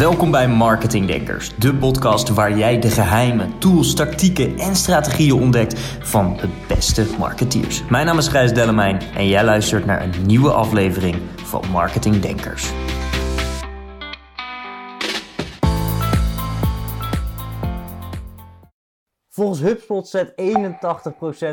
Welkom bij Marketing Denkers, de podcast waar jij de geheimen, tools, tactieken en strategieën ontdekt van de beste marketeers. Mijn naam is Gijs Dellemijn en jij luistert naar een nieuwe aflevering van Marketing Denkers. Volgens HubSpot zet 81%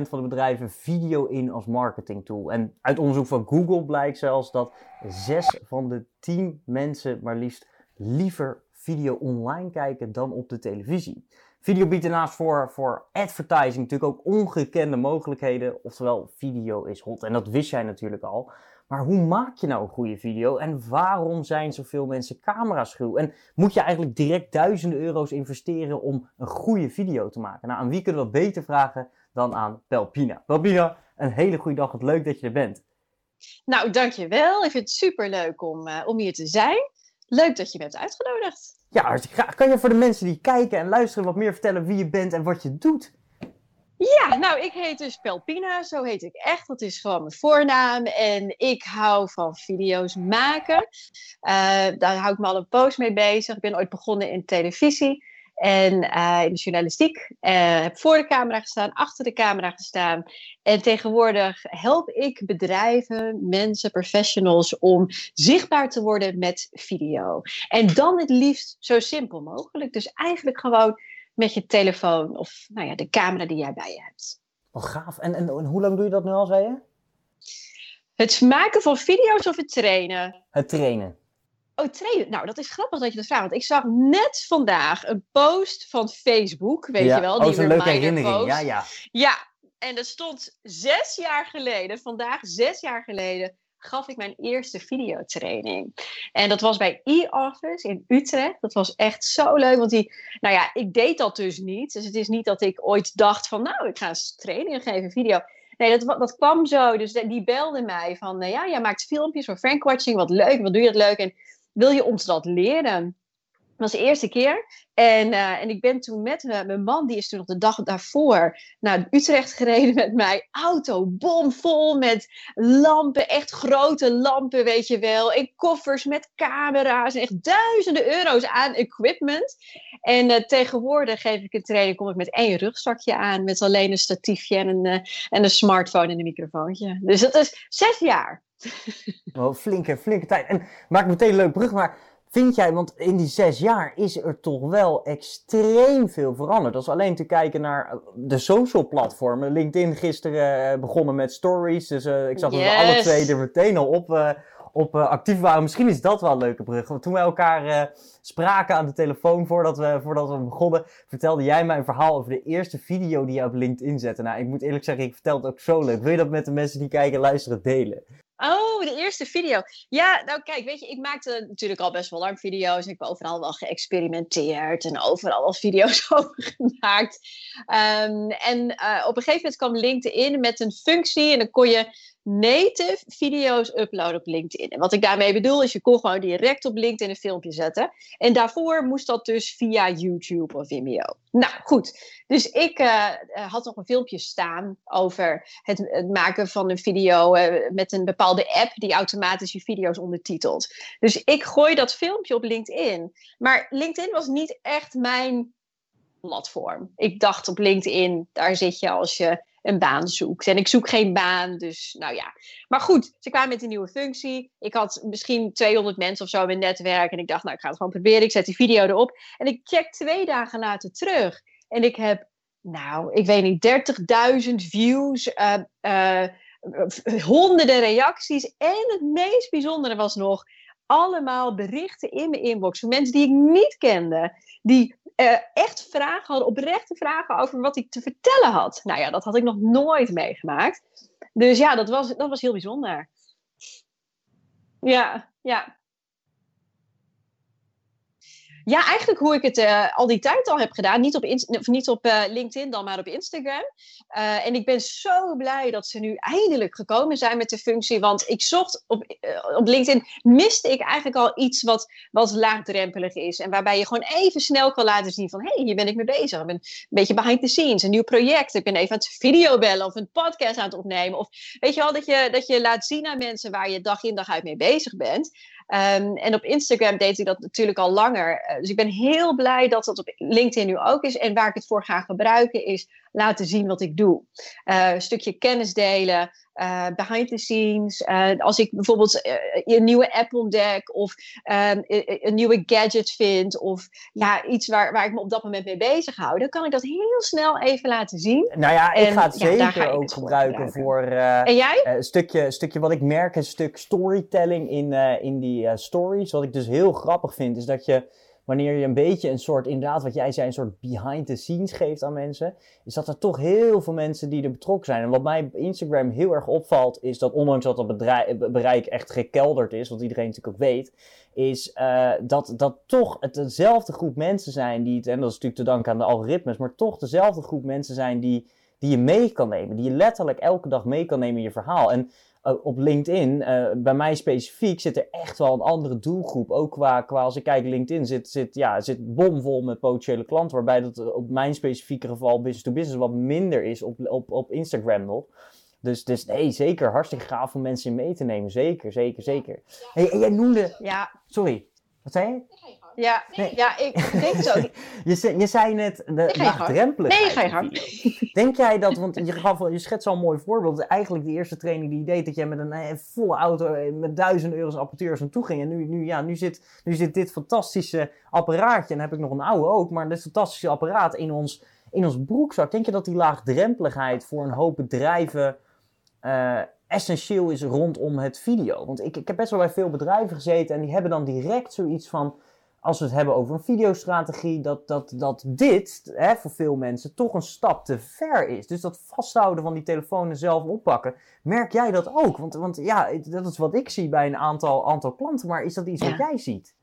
van de bedrijven video in als marketingtool. En uit onderzoek van Google blijkt zelfs dat 6 van de 10 mensen maar liefst liever video online kijken dan op de televisie. Video biedt daarnaast voor, voor advertising natuurlijk ook ongekende mogelijkheden. Oftewel, video is hot. En dat wist jij natuurlijk al. Maar hoe maak je nou een goede video? En waarom zijn zoveel mensen camera-schuw? En moet je eigenlijk direct duizenden euro's investeren om een goede video te maken? Nou, aan wie kunnen we dat beter vragen dan aan Pelpina? Pelpina, een hele goede dag. Wat leuk dat je er bent. Nou, dankjewel. Ik vind het super leuk om, uh, om hier te zijn. Leuk dat je hebt uitgenodigd. Ja, hartstikke graag. Kan je voor de mensen die kijken en luisteren wat meer vertellen wie je bent en wat je doet? Ja, nou, ik heet dus Pelpina, zo heet ik echt. Dat is gewoon mijn voornaam. En ik hou van video's maken. Uh, daar hou ik me al een poos mee bezig. Ik ben ooit begonnen in televisie. En uh, in de journalistiek. Uh, heb voor de camera gestaan, achter de camera gestaan. En tegenwoordig help ik bedrijven, mensen, professionals om zichtbaar te worden met video. En dan het liefst zo simpel mogelijk. Dus eigenlijk gewoon met je telefoon of nou ja, de camera die jij bij je hebt. Wat gaaf. En, en, en hoe lang doe je dat nu al, zei je? Het maken van video's of het trainen? Het trainen. Oh, trainen. Nou, dat is grappig dat je dat vraagt. Want ik zag net vandaag een post van Facebook, weet ja. je wel. Oh, die zo'n leuke herinnering. Post. Ja, ja. Ja, en er stond zes jaar geleden, vandaag zes jaar geleden, gaf ik mijn eerste videotraining. En dat was bij e-office in Utrecht. Dat was echt zo leuk, want die, nou ja, ik deed dat dus niet. Dus het is niet dat ik ooit dacht van, nou, ik ga eens trainingen geven, video. Nee, dat, dat kwam zo. Dus die belde mij van, uh, ja, jij maakt filmpjes voor Frankwatching, wat leuk, wat doe je dat leuk? En wil je ons dat leren? Was de eerste keer. En, uh, en ik ben toen met uh, mijn man, die is toen nog de dag daarvoor naar Utrecht gereden met mij. Auto bomvol met lampen, echt grote lampen, weet je wel. En koffers met camera's echt duizenden euro's aan equipment. En uh, tegenwoordig geef ik een training, kom ik met één rugzakje aan. Met alleen een statiefje en een, en een smartphone en een microfoontje. Dus dat is zes jaar. Oh, flinke, flinke tijd. En maak meteen een leuk brug, maar vind jij, want in die zes jaar is er toch wel extreem veel veranderd. Als we alleen te kijken naar de social platformen. LinkedIn gisteren begonnen met stories, dus uh, ik zag yes. dat we alle twee er meteen al op, uh, op uh, actief waren. Misschien is dat wel een leuke brug. Want toen we elkaar spraken aan de telefoon voordat we, voordat we begonnen, vertelde jij mij een verhaal over de eerste video die je op LinkedIn zette. Nou, ik moet eerlijk zeggen, ik vertel het ook zo leuk. Wil je dat met de mensen die kijken en luisteren delen? Oh, de eerste video. Ja, nou kijk, weet je, ik maakte natuurlijk al best wel lang video's. En ik heb overal wel geëxperimenteerd en overal al video's over gemaakt. Um, en uh, op een gegeven moment kwam LinkedIn met een functie en dan kon je native video's uploaden op LinkedIn. En wat ik daarmee bedoel is, je kon gewoon direct op LinkedIn een filmpje zetten. En daarvoor moest dat dus via YouTube of Vimeo. Nou, goed. Dus ik uh, had nog een filmpje staan over het, maken van een video uh, met een bepaalde app die automatisch je video's ondertitelt. Dus ik gooi dat filmpje op LinkedIn. Maar LinkedIn was niet echt mijn platform. Ik dacht op LinkedIn, daar zit je als je een baan zoekt. En ik zoek geen baan, dus nou ja. Maar goed, ze kwamen met een nieuwe functie. Ik had misschien 200 mensen of zo in mijn netwerk. En ik dacht, nou, ik ga het gewoon proberen. Ik zet die video erop. En ik check twee dagen later terug. En ik heb, nou, ik weet niet, 30.000 views. Uh, uh, honderden reacties. En het meest bijzondere was nog allemaal berichten in mijn inbox van mensen die ik niet kende. Die uh, echt vragen hadden, oprechte vragen over wat ik te vertellen had. Nou ja, dat had ik nog nooit meegemaakt. Dus ja, dat was, dat was heel bijzonder. Ja, ja. Ja, eigenlijk hoe ik het uh, al die tijd al heb gedaan. Niet op, niet op uh, LinkedIn dan, maar op Instagram. Uh, en ik ben zo blij dat ze nu eindelijk gekomen zijn met de functie. Want ik zocht op, op LinkedIn, miste ik eigenlijk al iets wat, wat laagdrempelig is. En waarbij je gewoon even snel kan laten zien van... hé, hey, hier ben ik mee bezig. Ik ben een beetje behind the scenes, een nieuw project. Ik ben even aan het videobellen of een podcast aan het opnemen. Of weet je wel, dat je, dat je laat zien aan mensen waar je dag in dag uit mee bezig bent. Um, en op Instagram deed ik dat natuurlijk al langer. Uh, dus ik ben heel blij dat dat op LinkedIn nu ook is. En waar ik het voor ga gebruiken is laten zien wat ik doe. Uh, een stukje kennis delen, uh, behind the scenes. als ik bijvoorbeeld een nieuwe app ontdek of ehm, een nieuwe gadget vind of ja, iets waar, waar ik me op dat moment mee bezig hou, dan kan ik dat heel snel even laten zien. Nou ja, ik ga het ja, zeker ga ook gebruiken voor, en jij? een stukje, stukje wat ik merk, een stuk storytelling in, in die stories. Wat ik dus heel grappig vind, is dat je wanneer je een beetje een soort, inderdaad wat jij zei, een soort behind the scenes geeft aan mensen, is dat er toch heel veel mensen die er betrokken zijn. En wat mij op Instagram heel erg opvalt, is dat ondanks dat het bereik echt gekelderd is, wat iedereen natuurlijk ook weet, is uh, dat, dat toch het dezelfde groep mensen zijn die het, en dat is natuurlijk te danken aan de algoritmes, maar toch dezelfde groep mensen zijn die, die je mee kan nemen, die je letterlijk elke dag mee kan nemen in je verhaal. En op LinkedIn, uh, bij mij specifiek, zit er echt wel een andere doelgroep. Ook qua, qua als ik kijk, LinkedIn zit, zit, ja, zit bomvol met potentiële klanten. Waarbij dat op mijn specifieke geval business to business wat minder is op, op, op Instagram nog. Dus, dus nee, zeker hartstikke gaaf om mensen in mee te nemen. Zeker, zeker, zeker. Hey, en jij noemde... Ja. Sorry, wat zei je? Ja, nee. ja, ik denk zo. je, zei, je zei net de laagdrempeligheid. Nee, ga je gang. Denk jij dat, want je, gaf, je schetst al een mooi voorbeeld. Eigenlijk de eerste training die je deed, dat jij met een eh, volle auto eh, met duizend euro's apparatuur naartoe ging. En nu, nu, ja, nu, zit, nu zit dit fantastische apparaatje, en dan heb ik nog een oude ook, maar dit fantastische apparaat in ons, in ons broekzak. Denk je dat die laagdrempeligheid voor een hoop bedrijven... Uh, essentieel is rondom het video. Want ik, ik heb best wel bij veel bedrijven gezeten en die hebben dan direct zoiets van als we het hebben over een videostrategie, dat, dat, dat dit hè, voor veel mensen toch een stap te ver is. Dus dat vasthouden van die telefoon en zelf oppakken, merk jij dat ook? Want, want ja, dat is wat ik zie bij een aantal, aantal klanten, maar is dat iets wat jij ziet?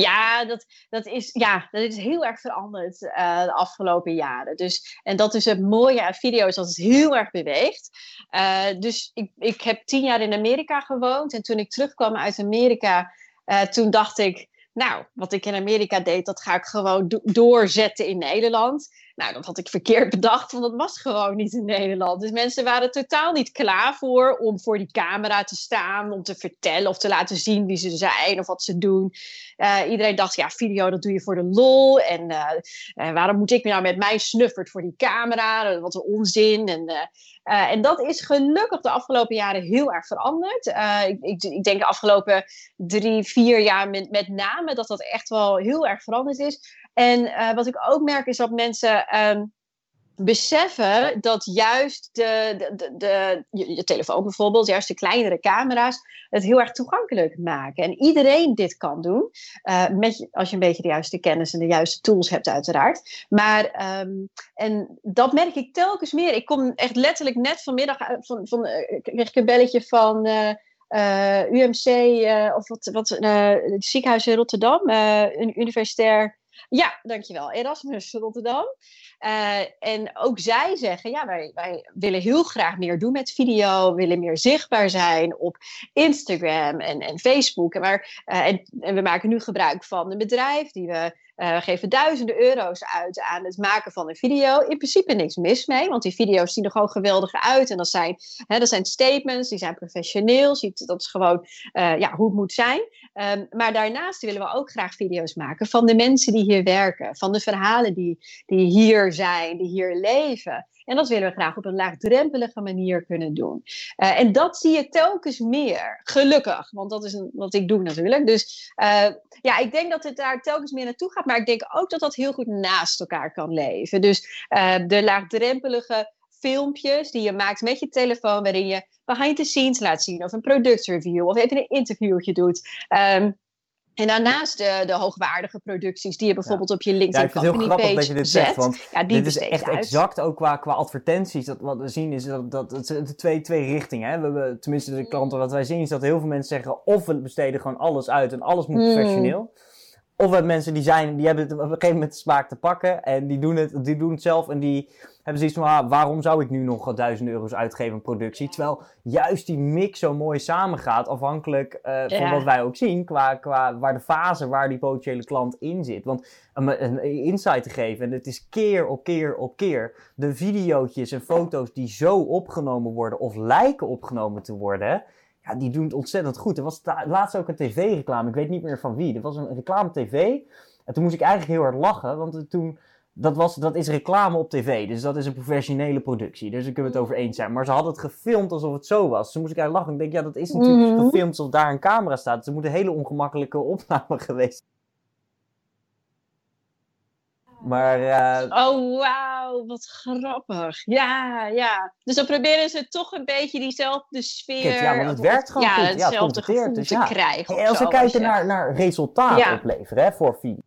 Ja, dat, dat, is, ja, dat is heel erg veranderd uh, de afgelopen jaren. Dus, en dat is het mooie aan video's, dat het heel erg beweegt. Uh, dus ik, ik heb tien jaar in Amerika gewoond. En toen ik terugkwam uit Amerika, uh, toen dacht ik... Nou, wat ik in Amerika deed, dat ga ik gewoon do doorzetten in Nederland. Nou, dat had ik verkeerd bedacht, want dat was gewoon niet in Nederland. Dus mensen waren totaal niet klaar voor om voor die camera te staan, om te vertellen of te laten zien wie ze zijn of wat ze doen. Uh, iedereen dacht, ja, video dat doe je voor de lol. En uh, waarom moet ik nou met mijn snuffert voor die camera? Wat een onzin. En, en dat is gelukkig de afgelopen jaren heel erg veranderd. Ik, ik, ik, denk de afgelopen drie, vier jaar met name dat dat echt wel heel erg veranderd is. En uh, wat ik ook merk is dat mensen um, beseffen dat juist de, de, de, je, telefoon bijvoorbeeld, juist de kleinere camera's, het heel erg toegankelijk maken. En iedereen dit kan doen, uh, met, als je een beetje de juiste kennis en de juiste tools hebt uiteraard. Maar, um, en dat merk ik telkens meer. Ik kom echt letterlijk net vanmiddag, van, van, uh, kreeg ik een belletje van... UMC of wat, wat het ziekenhuis in Rotterdam, een universitair ja, dankjewel. Erasmus Rotterdam. Uh, en ook zij zeggen, ja, wij, wij willen heel graag meer doen met video, willen meer zichtbaar zijn op Instagram en, en Facebook. Maar, uh, en, en, we maken nu gebruik van een bedrijf die we we geven duizenden euro's uit aan het maken van een video. In principe niks mis mee, want die video's zien er gewoon geweldig uit. En dat zijn, hè, dat zijn statements, die zijn professioneel. Dat is gewoon uh, ja, hoe het moet zijn. Um, maar daarnaast willen we ook graag video's maken van de mensen die hier werken. Van de verhalen die, die hier zijn, die hier leven. En dat willen we graag op een laagdrempelige manier kunnen doen. Uh, en dat zie je telkens meer, gelukkig, want dat is een, wat ik doe natuurlijk. Dus uh, ja, ik denk dat het daar telkens meer naartoe gaat, maar ik denk ook dat dat heel goed naast elkaar kan leven. Dus uh, de laagdrempelige filmpjes die je maakt met je telefoon, waarin je behind the scenes laat zien of een productreview of even een interviewtje doet. Um, En daarnaast de, de hoogwaardige producties die je bijvoorbeeld op je LinkedIn ja, ik vind het heel grappig dat je dit zegt, want ja, dit is echt exact ook qua, qua advertenties. Dat, wat we zien is dat, dat het de twee, twee richtingen. Hè? We hebben, tenminste, de klanten wat wij zien is dat heel veel mensen zeggen of we besteden gewoon alles uit en alles moet mm. Of hebben mensen die zijn, die hebben het op een gegeven moment de smaak te pakken en die doen het, die doen het zelf en die hebben zoiets van, ah, waarom zou ik nu nog duizend euro's uitgeven aan productie? Terwijl juist die mix zo mooi samengaat, afhankelijk uh, van wat wij ook zien, qua, qua waar de fase waar die potentiële klant in zit. Want een, een insight te geven, en het is keer op keer op keer, de video's en foto's die zo opgenomen worden of lijken opgenomen te worden, ja, die doen het ontzettend goed. Er was laatst ook een tv-reclame, ik weet niet meer van wie. Er was een reclame tv. En toen moest ik eigenlijk heel hard lachen, want toen, dat, was, dat is reclame op tv. Dus dat is een professionele productie. Dus daar kunnen we het over eens zijn. Maar ze hadden het gefilmd alsof het zo was. Toen moest ik eigenlijk lachen. Ik denk, ja, dat is natuurlijk mhm. gefilmd alsof daar een camera staat. Dus het moet een hele ongemakkelijke opname geweest maar, uh... Oh, wauw, wat grappig. Ja, ja. Dus dan proberen ze toch een beetje diezelfde sfeer... ja, want het werkt gewoon ja, goed. Hetzelfde ja, dus, te ja. krijgen. En als we kijken naar, naar resultaat opleveren hè, voor video.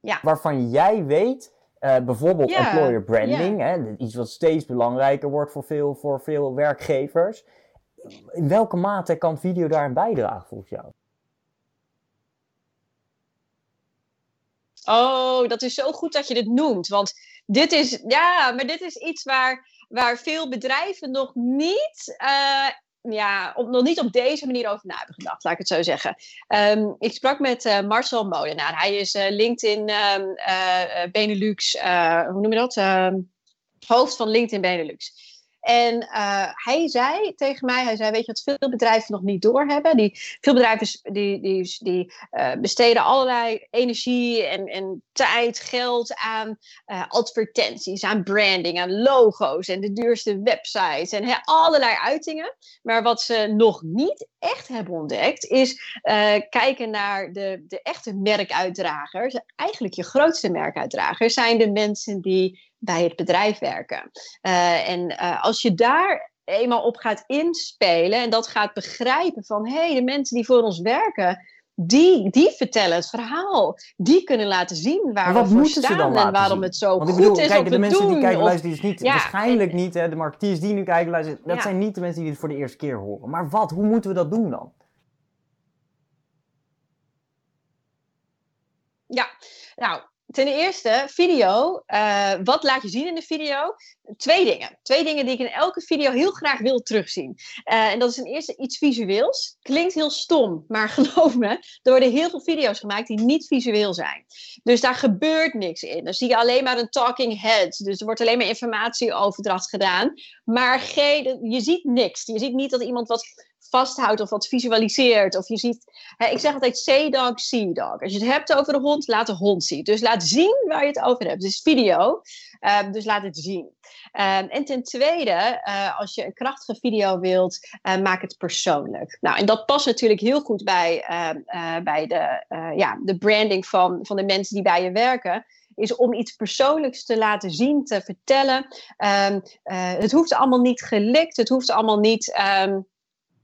Ja. Waarvan jij weet, uh, bijvoorbeeld employer branding, hè, iets wat steeds belangrijker wordt voor veel, voor veel werkgevers. In welke mate kan video daarin bijdragen volgens jou? Oh, dat is zo goed dat je dit noemt. Want dit is, ja, maar dit is iets waar, waar veel bedrijven nog niet, uh, ja, op, nog niet op deze manier over na hebben gedacht, laat ik het zo zeggen. Um, ik sprak met uh, Marcel Molenaar. Hij is uh, LinkedIn um, Benelux, hoe noem je dat? Ehm, hoofd van LinkedIn Benelux. En uh, hij zei tegen mij, hij zei, weet je wat veel bedrijven nog niet doorhebben? Die, veel bedrijven die, die, die uh, besteden allerlei energie en, en tijd, geld aan uh, advertenties, aan branding, aan logo's en de duurste websites en allerlei uitingen. Maar wat ze nog niet echt hebben ontdekt, is kijken naar de, de echte merkuitdragers. Eigenlijk je grootste merkuitdragers zijn de mensen die bij het bedrijf werken. Uh, en uh, als je daar eenmaal op gaat inspelen en dat gaat begrijpen van hé, hey, de mensen die voor ons werken, die, die vertellen het verhaal. Die kunnen laten zien waar we voor staan en waarom zien? het zo Want ik goed bedoel, is. Kijk, de mensen doen, die kijken, luisteren, die is niet, ja, waarschijnlijk niet, hè, de marketeers die nu kijken, luisteren, dat ja. zijn niet de mensen die het voor de eerste keer horen. Maar wat, hoe moeten we dat doen dan? Ja, nou, ten eerste, video. Uh, wat laat je zien in de video? Twee dingen. Twee dingen die ik in elke video heel graag wil terugzien. Uh, en dat is ten eerste iets visueels. Klinkt heel stom, maar geloof me, er worden heel veel video's gemaakt die niet visueel zijn. Dus daar gebeurt niks in. Dan zie je alleen maar een talking head. Dus er wordt alleen maar informatieoverdracht gedaan. Maar geen, je ziet niks. Je ziet niet dat iemand wat vasthoudt of wat visualiseert. Of je ziet, hè, ik zeg altijd say dog, see dog. Als je het hebt over de hond, laat de hond zien. Dus laat zien waar je het over hebt. Dus video, um, dus laat het zien. Um, en ten tweede, uh, als je een krachtige video wilt, uh, maak het persoonlijk. Nou, en dat past natuurlijk heel goed bij, uh, bij de, ja, de branding van, van de mensen die bij je werken is om iets persoonlijks te laten zien, te vertellen. Het hoeft allemaal niet gelikt, het hoeft allemaal niet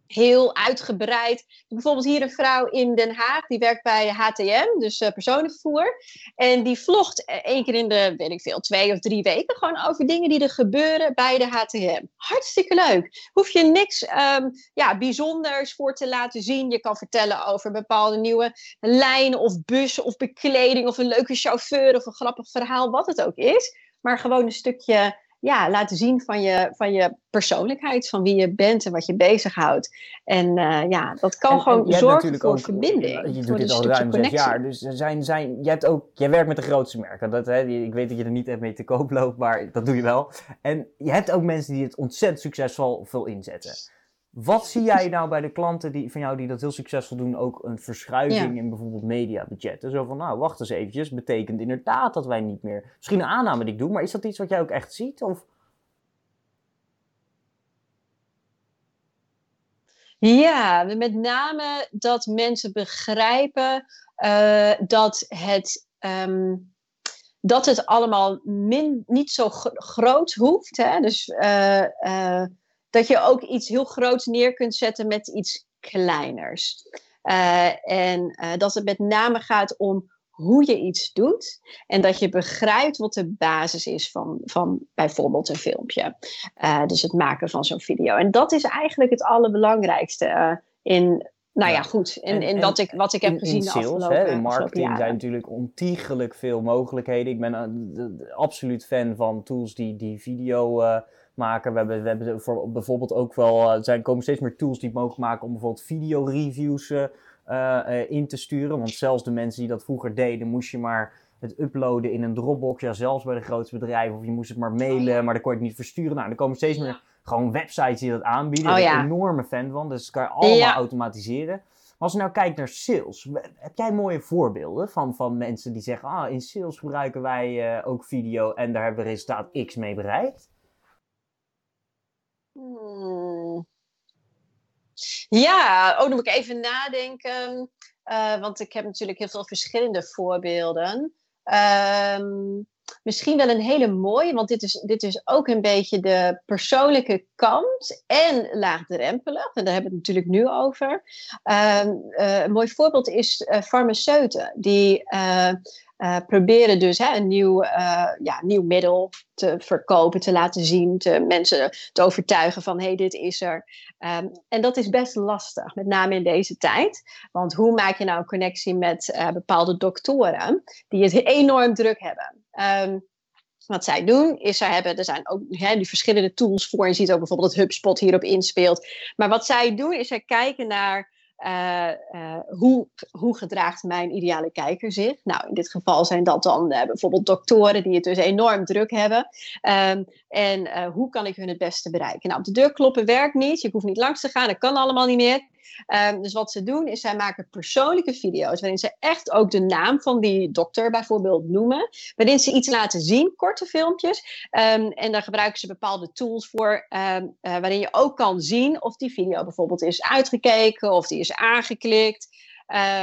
heel uitgebreid. Bijvoorbeeld hier een vrouw in Den Haag, die werkt bij HTM, dus uh, personenvervoer. En die vlogt e-, één keer in de, weet ik veel, twee of drie weken gewoon over dingen die er gebeuren bij de HTM. Hartstikke leuk. Hoef je niks um, ja, bijzonders voor te laten zien. Je kan vertellen over bepaalde nieuwe lijnen of bussen of bekleding of een leuke chauffeur of een grappig verhaal, wat het ook is. Maar gewoon een stukje ja, laten zien van je, van je persoonlijkheid, van wie je bent en wat je bezighoudt. En uh, ja, dat kan en, gewoon en zorgen voor ook, verbinding. Je doet dit al ruim zes jaar, dus zijn, zijn, je hebt ook, jij werkt met de grootste merken. Dat, hè, ik weet dat je er niet echt mee te koop loopt, maar dat doe je wel. En je hebt ook mensen die het ontzettend succesvol veel inzetten. Wat zie jij nou bij de klanten die, van jou die dat heel succesvol doen, ook een verschuiving in bijvoorbeeld mediabudgetten? Zo van, nou, wacht eens eventjes, betekent inderdaad dat wij niet meer... Misschien een aanname die ik doe, maar is dat iets wat jij ook echt ziet? Of... Ja, met name dat mensen begrijpen uh, dat het... Um, dat het allemaal min, niet zo groot hoeft. Hè? Dus uh, uh, dat je ook iets heel groots neer kunt zetten met iets kleiners. en dat het met name gaat om hoe je iets doet en dat je begrijpt wat de basis is van, van bijvoorbeeld een filmpje. dus het maken van zo'n video. En dat is eigenlijk het allerbelangrijkste in nou ja, goed. En, en, wat, ik, wat ik heb gezien in sales, hè, in marketing zijn natuurlijk ontiegelijk veel mogelijkheden. Ik ben een absoluut fan van tools die, die video uh, maken. We hebben, we hebben voor, bijvoorbeeld ook wel, er zijn, komen steeds meer tools die het mogelijk maken om bijvoorbeeld video-reviews uh, in te sturen. Want zelfs de mensen die dat vroeger deden, moest je maar het uploaden in een Dropbox. Ja, zelfs bij de grootste bedrijven. Of je moest het maar mailen, maar dan kon je het niet versturen. Nou, er komen steeds meer gewoon websites die dat aanbieden. Oh, Daar ben ik een enorme fan van. Dus dat kan je allemaal automatiseren. Maar als je nou kijkt naar sales, heb jij mooie voorbeelden van, van mensen die zeggen: ah, in sales gebruiken wij uh, ook video en daar hebben we resultaat X mee bereikt? Hmm. Ja, ook oh, dan moet ik even nadenken. Uh, want ik heb natuurlijk heel veel verschillende voorbeelden. Um, misschien wel een hele mooie, want dit is, dit is ook een beetje de persoonlijke kant en laagdrempelig. En daar hebben we het natuurlijk nu over. Uh, uh, een mooi voorbeeld is uh, farmaceuten, die eh, proberen dus hè, een nieuw, ja, nieuw middel te verkopen, te laten zien, te, mensen te overtuigen van hé, hey, dit is er. Um, en dat is best lastig, met name in deze tijd. Want hoe maak je nou een connectie met bepaalde doktoren die het enorm druk hebben? Um, wat zij doen, is zij hebben, er zijn ook hè, die verschillende tools voor. Je ziet ook bijvoorbeeld dat HubSpot hierop inspeelt. Maar wat zij doen, is zij kijken naar uh, uh, hoe, hoe gedraagt mijn ideale kijker zich? Nou, in dit geval zijn dat dan uh, bijvoorbeeld doktoren die het dus enorm druk hebben. Um, en hoe kan ik hun het beste bereiken? Nou, op de deur kloppen werkt niet. Je hoeft niet langs te gaan. Dat kan allemaal niet meer. Um, dus wat ze doen is, zij maken persoonlijke video's waarin ze echt ook de naam van die dokter bijvoorbeeld noemen. Waarin ze iets laten zien, korte filmpjes. Um, en daar gebruiken ze bepaalde tools voor, um, uh, waarin je ook kan zien of die video bijvoorbeeld is uitgekeken of die is aangeklikt. Uh,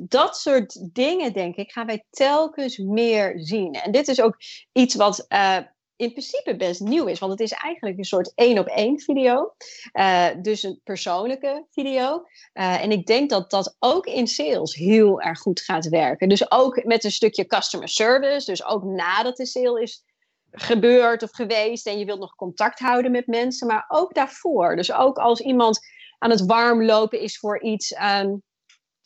dat soort dingen, denk ik, gaan wij telkens meer zien. En dit is ook iets wat uh, in principe best nieuw is. Want het is eigenlijk een soort één op één video. Uh, dus een persoonlijke video. Uh, en ik denk dat dat ook in sales heel erg goed gaat werken. Dus ook met een stukje customer service. Dus ook nadat de sale is gebeurd of geweest. En je wilt nog contact houden met mensen. Maar ook daarvoor. Dus ook als iemand aan het warm lopen is voor iets. Um,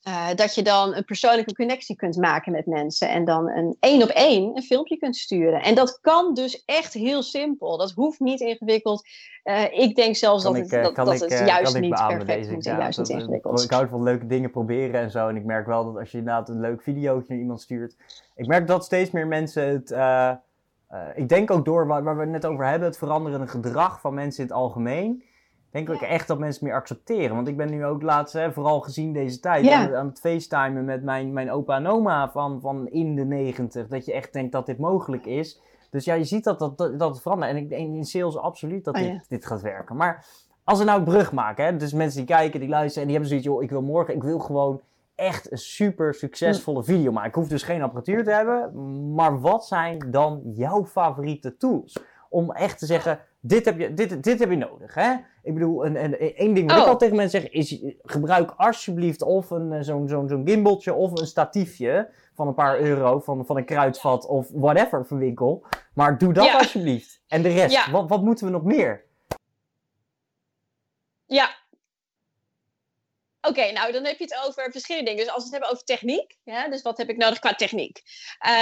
uh, dat je dan een persoonlijke connectie kunt maken met mensen en dan een één op één een filmpje kunt sturen. En dat kan dus echt heel simpel. Dat hoeft niet ingewikkeld. Uh, ik denk zelfs dat, het, dat, dat het juist niet perfect moet en juist niet ingewikkeld. Ik hou van leuke dingen proberen en zo. En ik merk wel dat als je inderdaad een leuk videootje naar iemand stuurt. Ik merk dat steeds meer mensen het. Uh, ik denk ook door waar, waar, we het net over hebben, het veranderende gedrag van mensen in het algemeen denk ik echt dat mensen meer accepteren. Want ik ben nu ook laatst, hè, vooral gezien deze tijd, aan, aan, het facetimen met mijn, mijn opa en oma van, van in de negentig. Dat je echt denkt dat dit mogelijk is. Dus ja, je ziet dat dat, dat, dat het verandert. En ik denk in sales absoluut dat oh, dit, dit gaat werken. Maar als we nou een brug maken, hè, dus mensen die kijken, die luisteren en die hebben zoiets, joh, ik wil morgen, ik wil gewoon echt een super succesvolle video maken. Ik hoef dus geen apparatuur te hebben, maar wat zijn dan jouw favoriete tools? Om echt te zeggen, dit heb je, dit, dit heb je nodig. Hè? Ik bedoel, een, een, één ding wat ik oh. al tegen mensen zeg is: gebruik alsjeblieft of een, eh, zo'n zo'n zo'n gimbaltje of een statiefje van een paar euro van, van een kruidvat of whatever van winkel. Maar doe dat alsjeblieft. En de rest, wat, wat moeten we nog meer? Ja, Oké, nou dan heb je het over verschillende dingen. Dus als we het hebben over techniek, ja, dus wat heb ik nodig qua techniek? Uh,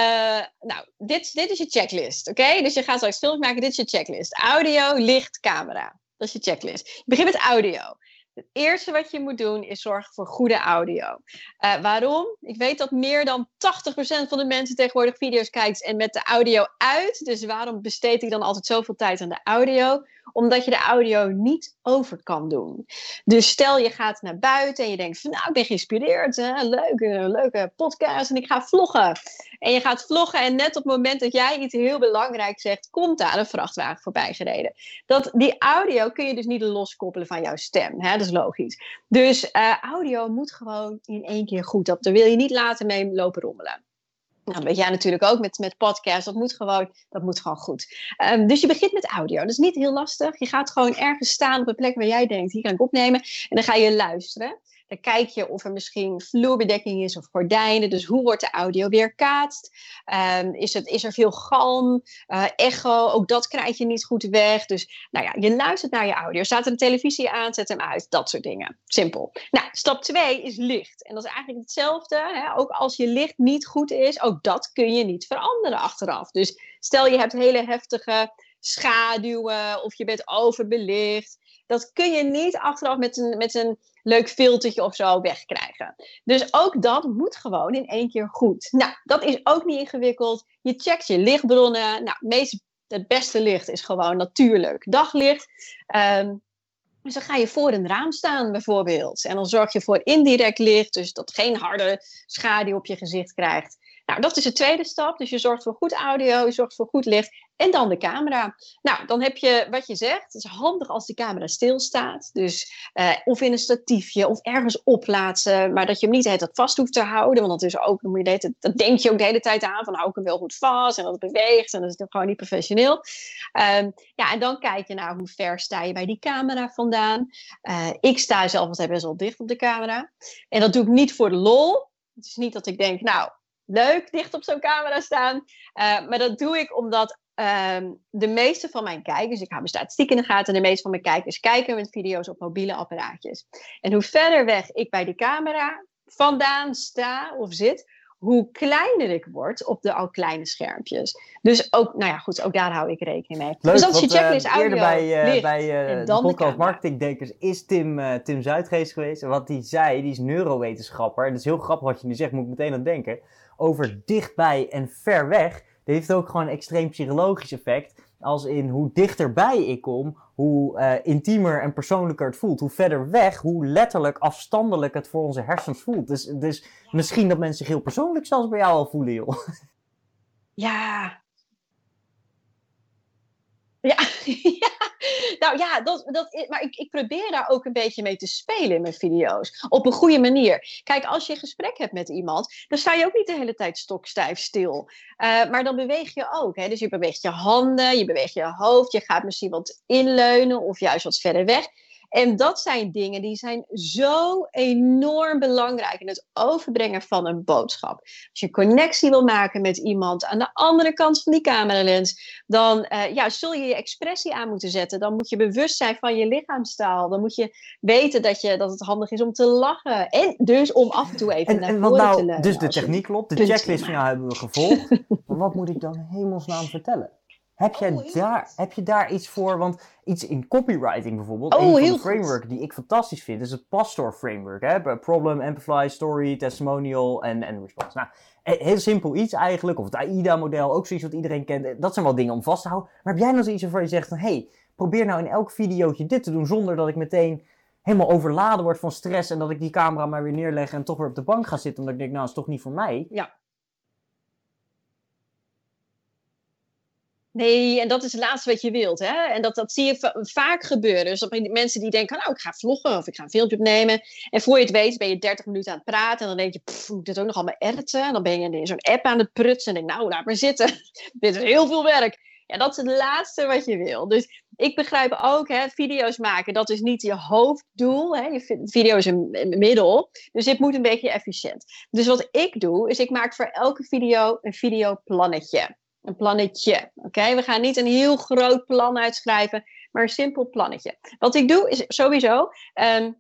nou, dit, dit is je checklist, oké? Dus je gaat straks filmpjes maken, dit is je checklist. Audio, licht, camera. Dat is je checklist. Je begint met audio. Het eerste wat je moet doen is zorgen voor goede audio. Uh, waarom? Ik weet dat meer dan 80% van de mensen tegenwoordig video's kijkt en met de audio uit. Dus waarom besteed ik dan altijd zoveel tijd aan de audio? Omdat je de audio niet over kan doen. Dus stel je gaat naar buiten en je denkt van nou, ik ben geïnspireerd. Hè? Leuke, leuke podcast en ik ga vloggen. En je gaat vloggen en net op het moment dat jij iets heel belangrijks zegt, komt daar een vrachtwagen voorbij gereden. Dat, die audio kun je dus niet loskoppelen van jouw stem. Hè? Dat is logisch. Dus uh, audio moet gewoon in één keer goed. Dat, daar wil je niet laten mee lopen rommelen. Nou, weet jij natuurlijk ook met, met podcast. Dat moet gewoon, dat moet gewoon goed. Um, dus je begint met audio. Dat is niet heel lastig. Je gaat gewoon ergens staan op een plek waar jij denkt, hier kan ik opnemen. En dan ga je luisteren. Dan kijk je of er misschien vloerbedekking is of gordijnen. Dus hoe wordt de audio weerkaatst? Um, is, het, is er veel galm, uh, echo? Ook dat krijg je niet goed weg. Dus nou ja, je luistert naar je audio. Staat er een televisie aan, zet hem uit. Dat soort dingen. Simpel. Nou, stap 2 is licht. En dat is eigenlijk hetzelfde. Hè? Ook als je licht niet goed is, ook dat kun je niet veranderen achteraf. Dus stel je hebt hele heftige schaduwen of je bent overbelicht. Dat kun je niet achteraf met een, met een leuk filtertje of zo wegkrijgen. Dus ook dat moet gewoon in één keer goed. Nou, dat is ook niet ingewikkeld. Je checkt je lichtbronnen. Nou, meest, het beste licht is gewoon natuurlijk daglicht. Um, dus dan ga je voor een raam staan bijvoorbeeld. En dan zorg je voor indirect licht, dus dat geen harde schaduw op je gezicht krijgt. Nou, dat is de tweede stap. Dus je zorgt voor goed audio, je zorgt voor goed licht en dan de camera. Nou, dan heb je wat je zegt. Het is handig als de camera stilstaat. Dus uh, of in een statiefje of ergens oplaten. Maar dat je hem niet de vast hoeft te houden. Want dat is ook, dan moet je dat denk je ook de hele tijd aan. Van hou ik hem wel goed vast en dat het beweegt. En dat is gewoon niet professioneel. Um, ja, en dan kijk je naar hoe ver sta je bij die camera vandaan. Uh, ik sta zelf altijd best wel dicht op de camera. En dat doe ik niet voor de lol. Het is niet dat ik denk, nou, leuk dicht op zo'n camera staan. Uh, maar dat doe ik omdat um, de meeste van mijn kijkers, ik hou mijn statistiek in de gaten, de meeste van mijn kijkers kijken met video's op mobiele apparaatjes. En hoe verder weg ik bij de camera vandaan sta of zit, hoe kleiner ik word op de al kleine schermpjes. Dus ook, nou ja, goed, ook daar hou ik rekening mee. Leuk, dus is je checklist uh, audio, bij, uh, bij uh, de podcast Marketingdenkers is Tim, uh, Tim Zuidgeest geweest. En wat hij zei, die is neurowetenschapper. En dat is heel grappig wat je nu zegt, moet ik meteen aan denken. Over dichtbij en ver weg. Dat heeft ook gewoon een extreem psychologisch effect. Als in hoe dichterbij ik kom, hoe uh, intiemer en persoonlijker het voelt. Hoe verder weg, hoe letterlijk afstandelijk het voor onze hersens voelt. Dus, dus misschien dat mensen zich heel persoonlijk zelfs bij jou al voelen, joh. Ja. Ja. Nou ja, dat, dat, maar ik, ik probeer daar ook een beetje mee te spelen in mijn video's. Op een goede manier. Kijk, als je een gesprek hebt met iemand, dan sta je ook niet de hele tijd stokstijf stil. Uh, maar dan beweeg je ook. Hè? Dus je beweegt je handen, je beweegt je hoofd, je gaat misschien wat inleunen of juist wat verder weg. En dat zijn dingen die zijn zo enorm belangrijk in het overbrengen van een boodschap. Als je connectie wil maken met iemand aan de andere kant van die cameralens, dan uh, ja, zul je je expressie aan moeten zetten. Dan moet je bewust zijn van je lichaamstaal. Dan moet je weten dat, je, dat het handig is om te lachen. En dus om af en toe even en, naar en nou, te leunen. Dus de techniek klopt, de checklist van jou hebben we gevolgd. maar wat moet ik dan hemelsnaam vertellen? Heb, jij Oh, daar, heb je daar iets voor? Want iets in copywriting bijvoorbeeld, Oh, een van goed. framework die ik fantastisch vind, is het Pastor framework. Hè? Problem, Amplify, Story, Testimonial en, en Response. Nou, heel simpel iets eigenlijk, of het AIDA-model, ook zoiets wat iedereen kent. Dat zijn wel dingen om vast te houden. Maar heb jij nou zoiets waarvan je zegt van, hey, probeer nou in elk videootje dit te doen, zonder dat ik meteen helemaal overladen word van stress en dat ik die camera maar weer neerleg en toch weer op de bank ga zitten, omdat ik denk, nou, dat is toch niet voor mij. Ja. Nee, en dat is het laatste wat je wilt. Hè? En dat, dat zie je va- vaak gebeuren. Dus dat mensen die denken, nou, ik ga vloggen of ik ga een filmpje opnemen. En voor je het weet ben je 30 minuten aan het praten. En dan denk je, pff, moet dit ook nog allemaal editen? En dan ben je in zo'n app aan het prutsen. En denk nou, laat maar zitten. dit is heel veel werk. Ja, dat is het laatste wat je wil. Dus ik begrijp ook, hè, video's maken, dat is niet je hoofddoel. Hè. Je vi- video is een middel. Dus dit moet een beetje efficiënt. Dus wat ik doe, is ik maak voor elke video een videoplannetje. Een plannetje. Oké, we gaan niet een heel groot plan uitschrijven, maar een simpel plannetje. Wat ik doe is sowieso. ehm,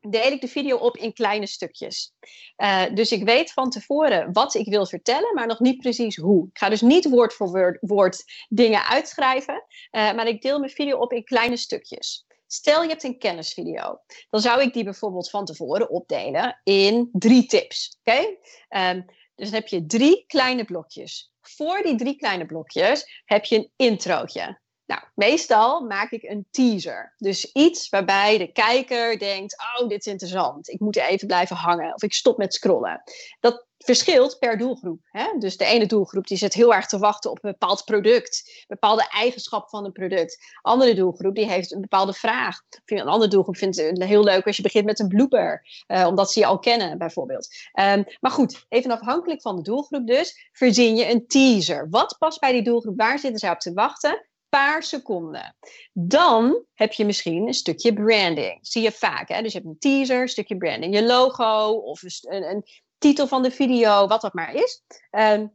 deel ik de video op in kleine stukjes. Uh, dus ik weet van tevoren wat ik wil vertellen, maar nog niet precies hoe. Ik ga dus niet woord voor woord, dingen uitschrijven, uh, maar ik deel mijn video op in kleine stukjes. Stel je hebt een kennisvideo, dan zou ik die bijvoorbeeld van tevoren opdelen in drie tips. Oké? Um, dus dan heb je drie kleine blokjes. Voor die drie kleine blokjes heb je een introotje. Nou, meestal maak ik een teaser. Dus iets waarbij de kijker denkt: Oh, dit is interessant. Ik moet even blijven hangen. Of ik stop met scrollen. Dat verschilt per doelgroep. Hè? Dus de ene doelgroep die zit heel erg te wachten op een bepaald product, bepaalde eigenschap van een product. Andere doelgroep die heeft een bepaalde vraag. Een andere doelgroep vindt het heel leuk als je begint met een blooper, uh, omdat ze je al kennen, bijvoorbeeld. Um, maar goed, even afhankelijk van de doelgroep dus, verzin je een teaser. Wat past bij die doelgroep? Waar zitten ze op te wachten? Paar seconden. Dan heb je misschien een stukje branding. Zie je vaak. Hè? Dus je hebt een teaser, een stukje branding, je logo of een, een titel van de video, wat dat maar is. Um,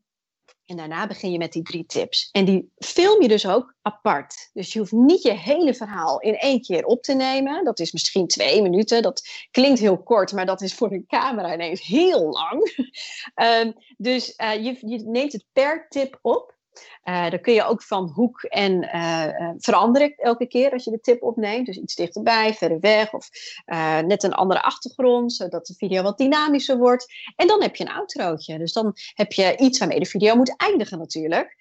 en daarna begin je met die drie tips. En die film je dus ook apart. Dus je hoeft niet je hele verhaal in één keer op te nemen. Dat is misschien twee minuten. Dat klinkt heel kort, maar dat is voor een camera ineens heel lang. um, dus je, je neemt het per tip op. Uh, dan kun je ook van hoek en uh, veranderen elke keer als je de tip opneemt. Dus iets dichterbij, verder weg of net een andere achtergrond, zodat de video wat dynamischer wordt. En dan heb je een outrootje. Dus dan heb je iets waarmee de video moet eindigen natuurlijk.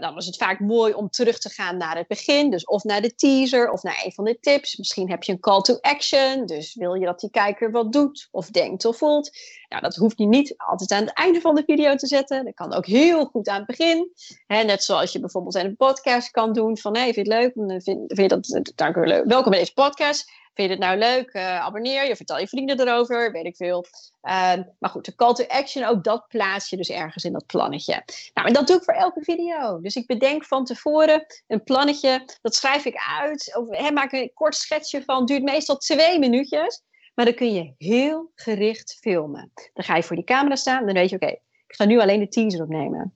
dan is het vaak mooi om terug te gaan naar het begin. Dus of naar de teaser of naar een van de tips. Misschien heb je een call to action. Dus wil je dat die kijker wat doet of denkt of voelt. Nou, dat hoeft je niet altijd aan het einde van de video te zetten. Dat kan ook heel goed aan het begin. Hè, net zoals je bijvoorbeeld in een podcast kan doen van hey, vind je het leuk? Vind, vind je dat, dank u leuk. Welkom bij deze podcast. Vind je het nou leuk? Uh, abonneer je, vertel je vrienden erover, weet ik veel. Uh, maar goed, de call to action, ook dat plaats je dus ergens in dat plannetje. Nou, en dat doe ik voor elke video. Dus ik bedenk van tevoren een plannetje, dat schrijf ik uit. Of maak een kort schetsje van, duurt meestal twee minuutjes. Maar dan kun je heel gericht filmen. Dan ga je voor die camera staan, dan weet je, oké, ik ga nu alleen de teaser opnemen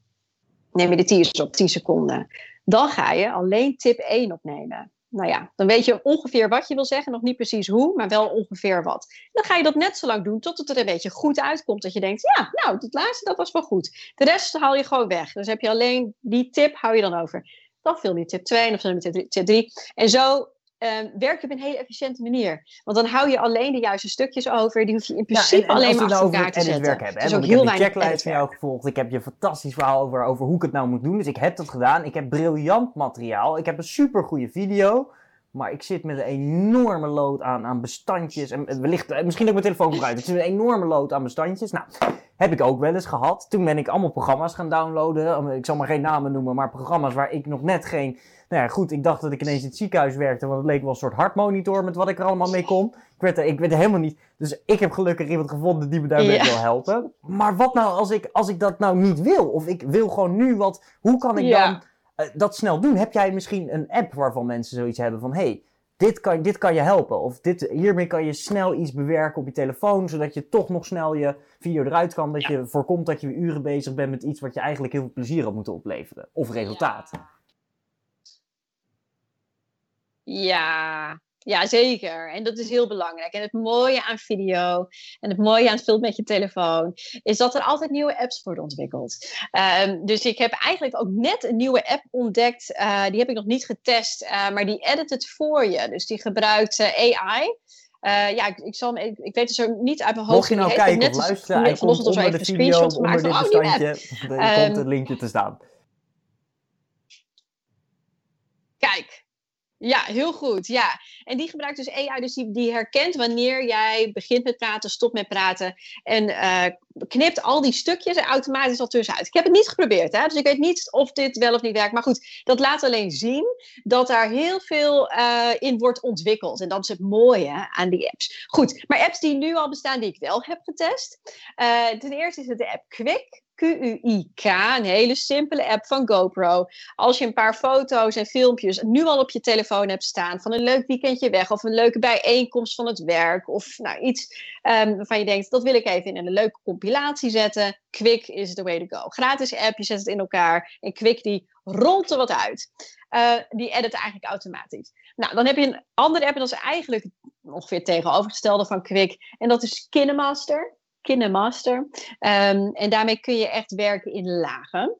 neem je de teaser op 10 seconden. Dan ga je alleen tip 1 opnemen. Nou ja, dan weet je ongeveer wat je wil zeggen, nog niet precies hoe, maar wel ongeveer wat. Dan ga je dat net zo lang doen tot het er een beetje goed uitkomt. Dat je denkt, ja, nou, het laatste, dat was wel goed. De rest haal je gewoon weg. Dus heb je alleen die tip, hou je dan over. Dan film je tip 2 of dan tip 3. En zo um, werk je op een hele efficiënte manier. Want dan hou je alleen de juiste stukjes over. Die hoef je in principe ja, en, en alleen maar nou elkaar te zetten. Werk hebben, dus ook ik heel heb de checklist van jou gevolgd. Ik heb je fantastisch verhaal over, over hoe ik het nou moet doen. Dus ik heb dat gedaan. Ik heb briljant materiaal. Ik heb een super goede video. Maar ik zit met een enorme load aan, aan bestandjes. En wellicht, eh, misschien ook mijn telefoon gebruikt. Ik zit met een enorme load aan bestandjes. Nou, heb ik ook wel eens gehad. Toen ben ik allemaal programma's gaan downloaden. Ik zal maar geen namen noemen, maar programma's waar ik nog net geen nou ja, goed, ik dacht dat ik ineens in het ziekenhuis werkte, want het leek wel een soort hartmonitor met wat ik er allemaal mee kon. Ik werd er, ik werd er helemaal niet. Dus ik heb gelukkig iemand gevonden die me daarbij ja. wil helpen. Maar wat nou als ik, als ik dat nou niet wil? Of ik wil gewoon nu wat. Hoe kan ik dan uh, dat snel doen? Heb jij misschien een app waarvan mensen zoiets hebben van: hey, dit kan, dit kan je helpen. Of dit, hiermee kan je snel iets bewerken op je telefoon, zodat je toch nog snel je video eruit kan. Dat je voorkomt dat je uren bezig bent met iets wat je eigenlijk heel veel plezier had moeten opleveren. Of resultaat. Ja. Ja, zeker. En dat is heel belangrijk. En het mooie aan video en het mooie aan speel met je telefoon is dat er altijd nieuwe apps worden ontwikkeld. Um, dus ik heb eigenlijk ook net een nieuwe app ontdekt. Uh, die heb ik nog niet getest, uh, maar die edit het voor je. Dus die gebruikt uh, AI. ja, ik, ik, zal, ik, ik weet het zo niet uit mijn hoofd. Mocht je nou kijken net of luisteren, hij komt onder de video, onder dit bestandje, er komt het linkje te staan. Kijk, ja, heel goed. Ja. En die gebruikt dus AI, dus die, herkent wanneer jij begint met praten, stopt met praten. En uh, knipt al die stukjes er automatisch al tussenuit. Ik heb het niet geprobeerd, hè? dus ik weet niet of dit wel of niet werkt. Maar goed, dat laat alleen zien dat daar heel veel uh, in wordt ontwikkeld. En dat is het mooie aan die apps. Goed, maar apps die nu al bestaan, die ik wel heb getest. Uh, ten eerste is het de app Quick. QUIK, een hele simpele app van GoPro. Als je een paar foto's en filmpjes nu al op je telefoon hebt staan van een leuk weekendje weg of een leuke bijeenkomst van het werk of nou, iets um, waarvan je denkt dat wil ik even in een leuke compilatie zetten. Quick is the way to go. Gratis app, je zet het in elkaar en Quick die rolt er wat uit. Uh, die edit eigenlijk automatisch. Nou, dan heb je een andere app en dat is eigenlijk ongeveer tegenovergestelde van Quick en dat is KineMaster. KineMaster. Um, en daarmee kun je echt werken in lagen.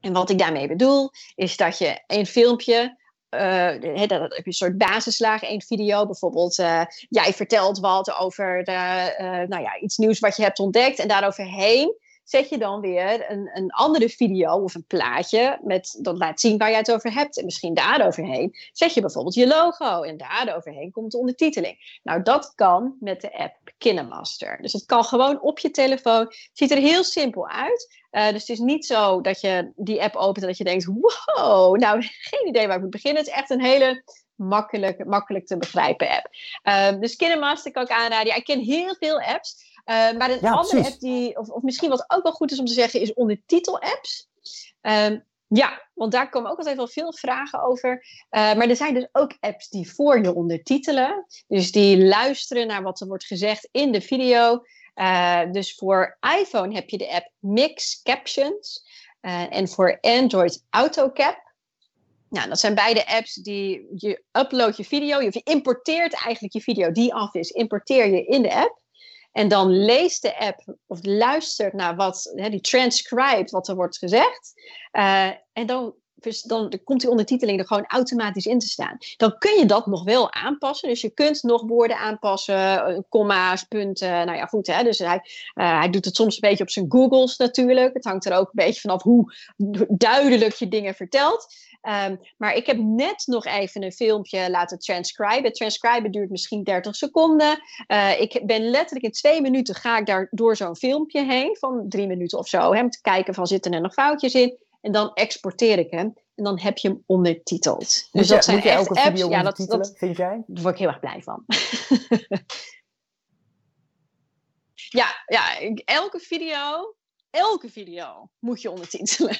En wat ik daarmee bedoel, is dat je een filmpje uh, dat heb je een soort basislaag, één video. Bijvoorbeeld, uh, jij vertelt wat over de, uh, nou ja, iets nieuws wat je hebt ontdekt. En daaroverheen zet je dan weer een, een andere video of een plaatje met, dat laat zien waar je het over hebt. En misschien daaroverheen zet je bijvoorbeeld je logo en daaroverheen komt de ondertiteling. Nou, dat kan met de app KineMaster. Dus het kan gewoon op je telefoon. Het ziet er heel simpel uit. Uh, dus het is niet zo dat je die app opent en dat je denkt, wow, nou geen idee waar ik moet beginnen. Het is echt een hele makkelijk, makkelijk te begrijpen app. Uh, dus KineMaster kan ik aanraden. Ja, ik ken heel veel apps. Uh, maar een andere app die, of, of, misschien wat ook wel goed is om te zeggen, is ondertitel-apps. Um, Ja, want daar komen ook altijd wel veel vragen over. Uh, maar er zijn dus ook apps die voor je ondertitelen. Dus die luisteren naar wat er wordt gezegd in de video. Uh, dus voor iPhone heb je de app Mix Captions. Uh, en voor Android AutoCap. Nou, dat zijn beide apps die je upload je video, je importeert eigenlijk je video die af is, importeer je in de app. En dan leest de app of luistert naar wat, hè, die transcribt wat er wordt gezegd. Uh, en dan, dan komt die ondertiteling er gewoon automatisch in te staan. Dan kun je dat nog wel aanpassen. Dus je kunt nog woorden aanpassen, comma's, punten. Nou ja, goed. Hè? Dus hij, uh, hij doet het soms een beetje op zijn Googles natuurlijk. Het hangt er ook een beetje vanaf hoe duidelijk je dingen vertelt. Um, maar ik heb net nog even een filmpje laten transcriben. Transcriben duurt misschien 30 seconden. Uh, ik ben letterlijk in twee minuten ga ik daar door zo'n filmpje heen van drie minuten of zo. Hè, om te kijken van zitten er nog foutjes in. En dan exporteer ik hem. En dan heb je hem ondertiteld. Dus moet dat zijn moet je echt elke apps. video Ja, dat, ondertitelen, dat, vind jij? daar word ik heel erg blij van. ja, ja, elke video, elke video moet je ondertitelen.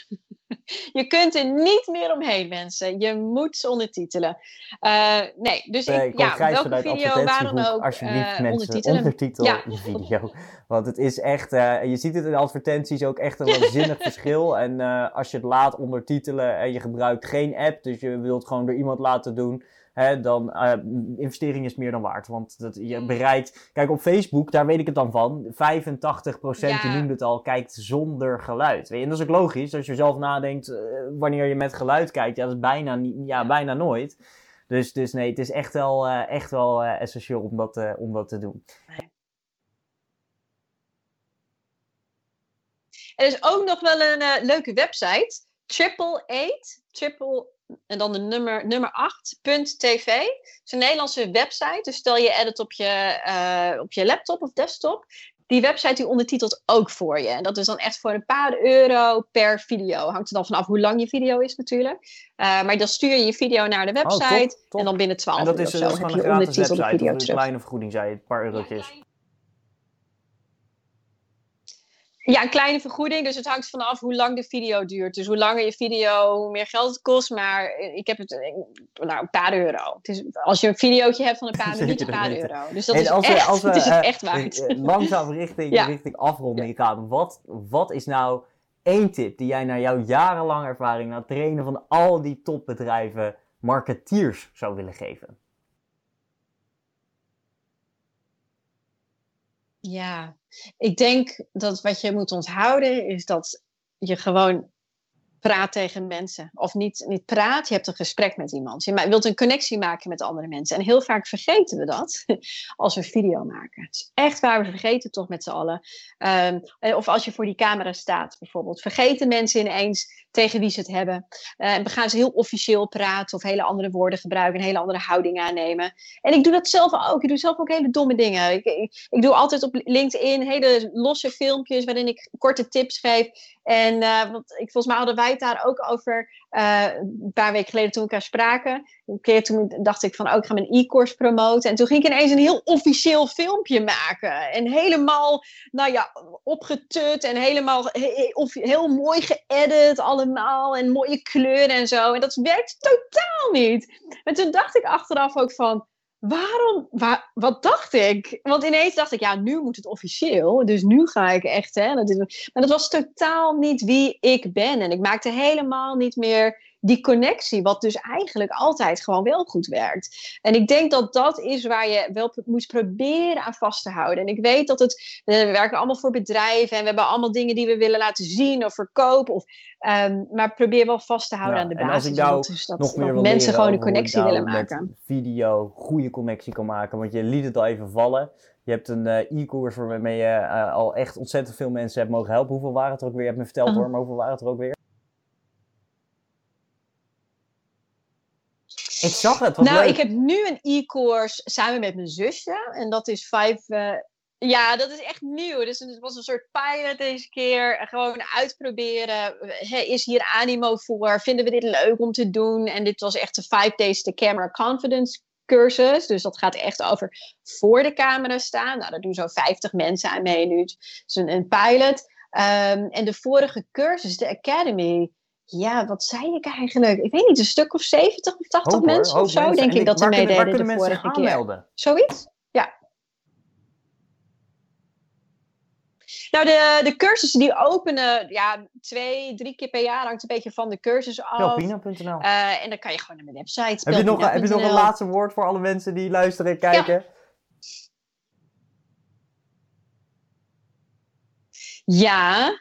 je kunt er niet meer omheen, mensen. Je moet ze ondertitelen. Eh, nee, dus Nee, ik, ja, welke video, waar dan ook, alsjeblieft eh, mensen, ondertitelen. ondertitel Ja. je video. Want het is echt, eh, je ziet het in advertenties ook echt een waanzinnig verschil. En als je het laat ondertitelen en je gebruikt geen app, dus je wilt gewoon door iemand laten doen, hè, dan uh, investering is meer dan waard. Want dat, je bereikt, kijk op Facebook, daar weet ik het dan van, 85% je noemde het al, kijkt zonder geluid. Weet je? En dat is ook logisch, als je zelf nadenkt eh, wanneer je met geluid kijkt, ja, dat is bijna, niet, ja, bijna nooit. Dus, dus nee, het is echt wel, eh, echt wel essentieel om dat, om dat te doen. Er is ook nog wel een leuke website. Triple Eight, triple en dan de nummer, nummer 8.tv. Het is een Nederlandse website. Dus stel je edit op je, eh, op je laptop of desktop. Die website die ondertitelt ook voor je. En dat is dan echt voor een paar euro per video. Hangt er dan vanaf hoe lang je video is natuurlijk. Eh, maar dan stuur je je video naar de Oh, top, website. top. En dan binnen 12 En dat uur is, of dat zo is heb gewoon je een gratis website. video een terug. kleine vergoeding, zei je, een paar eurotjes. Ja, een kleine vergoeding. Dus het hangt vanaf hoe lang de video duurt. Dus hoe langer je video, hoe meer geld het kost. Maar ik heb het, eh, nou, een paar euro. Het is, als je een videootje hebt van een paar minuten, een paar euro. Dus dat En is als we, echt, als we het is het eh, echt waard. eh, langzaam richting, Ja. richting afronding gaan, wat, wat is nou één tip die jij na jouw jarenlange ervaring, na het trainen van al die topbedrijven, marketeers zou willen geven? Ja, ik denk dat wat je moet onthouden is dat je gewoon praat tegen mensen. Of niet, niet praat, je hebt een gesprek met iemand. Je wilt een connectie maken met andere mensen. En heel vaak vergeten we dat als we video maken. Het is echt waar, we vergeten toch met z'n allen. Ehm, eh, of als je voor die camera staat bijvoorbeeld. Vergeten mensen ineens tegen wie ze het hebben. En we gaan ze heel officieel praten of hele andere woorden gebruiken. Een hele andere houding aannemen. En ik doe dat zelf ook. Ik doe zelf ook hele domme dingen. Ik, ik, doe altijd op LinkedIn hele losse filmpjes waarin ik korte tips geef. En eh, want ik, volgens mij hadden wij daar ook over eh, een paar weken geleden toen we elkaar spraken. Een keer toen dacht ik van, oh, ik ga mijn e-course promoten. En toen ging ik ineens een heel officieel filmpje maken. En helemaal, nou ja, opgetut en helemaal he- he- of- heel mooi geëdit allemaal. En mooie kleuren en zo. En dat werkt totaal niet. En toen dacht ik achteraf ook van, waarom, wa- wat dacht ik? Want ineens dacht ik, ja, nu moet het officieel. Dus nu ga ik echt, hè. Dat is, maar dat was totaal niet wie ik ben. En ik maakte helemaal niet meer die connectie, wat dus eigenlijk altijd gewoon wel goed werkt. En ik denk dat dat is waar je wel moet proberen aan vast te houden. En ik weet dat het, eh, we werken allemaal voor bedrijven en we hebben allemaal dingen die we willen laten zien of verkopen. Of, ehm, maar probeer wel vast te houden Ja, aan de en als basis. ik dat, dus dat, nog meer wil mensen gewoon een connectie willen met maken. video goede connectie kan maken. Want je liet het al even vallen. Je hebt een eh, e-course waarmee je eh, al echt ontzettend veel mensen hebt mogen helpen. Hoeveel waren het er ook weer? Je hebt me verteld Uh-huh. hoor, maar hoeveel waren het er ook weer? Ik zag het, wat nou, leuk. ik heb nu een e-course samen met mijn zusje. En dat is vijf. eh, ja, dat is echt nieuw. Dus het was een soort pilot deze keer. Gewoon uitproberen. Hè, is hier animo voor? Vinden we dit leuk om te doen? En dit was echt de Five Days to Camera Confidence cursus. Dus dat gaat echt over voor de camera staan. Nou, daar doen zo'n 50 mensen aan mee nu. Het is een, een pilot. Ehm, en de vorige cursus, de Academy, ja, wat zei ik eigenlijk? Ik weet niet, een stuk of 70 of 80 mensen of zo, denk ik dat er meededen de vorige keer. Aanmelden? Zoiets? Ja. Nou, de, de cursussen die openen ja, twee, drie keer per jaar. Hangt een beetje van de cursus af. Pelpina.nl uh, En dan kan je gewoon naar mijn website. Heb je, nog, heb je nog een laatste woord voor alle mensen die luisteren en kijken? Ja. ja,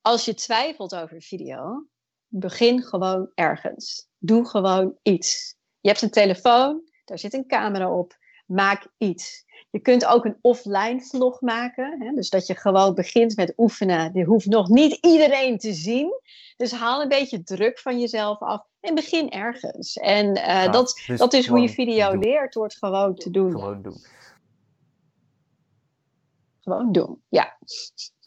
als je twijfelt over video, begin gewoon ergens. Doe gewoon iets. Je hebt een telefoon, daar zit een camera op. Maak iets. Je kunt ook een offline vlog maken. Hè? Dus dat je gewoon begint met oefenen. Die hoeft nog niet iedereen te zien. Dus haal een beetje druk van jezelf af en begin ergens. En uh, dat, dus dat is hoe je video leert, door het gewoon te doen. Gewoon doen. Gewoon doen, ja.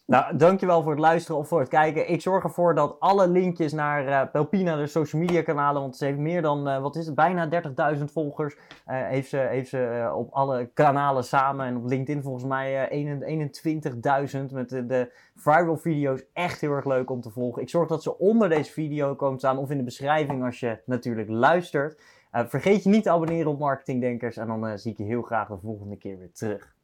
Nou, dankjewel voor het luisteren of voor het kijken. Ik zorg ervoor dat alle linkjes naar uh, Pelpina, de social media kanalen, want ze heeft meer dan, uh, wat is het, bijna 30.000 volgers. Uh, heeft ze, heeft ze op alle kanalen samen en op LinkedIn volgens mij 21.000 met de, de, viral video's. Echt heel erg leuk om te volgen. Ik zorg dat ze onder deze video komen staan of in de beschrijving als je natuurlijk luistert. vergeet je niet te abonneren op Marketingdenkers en dan zie ik je heel graag de volgende keer weer terug.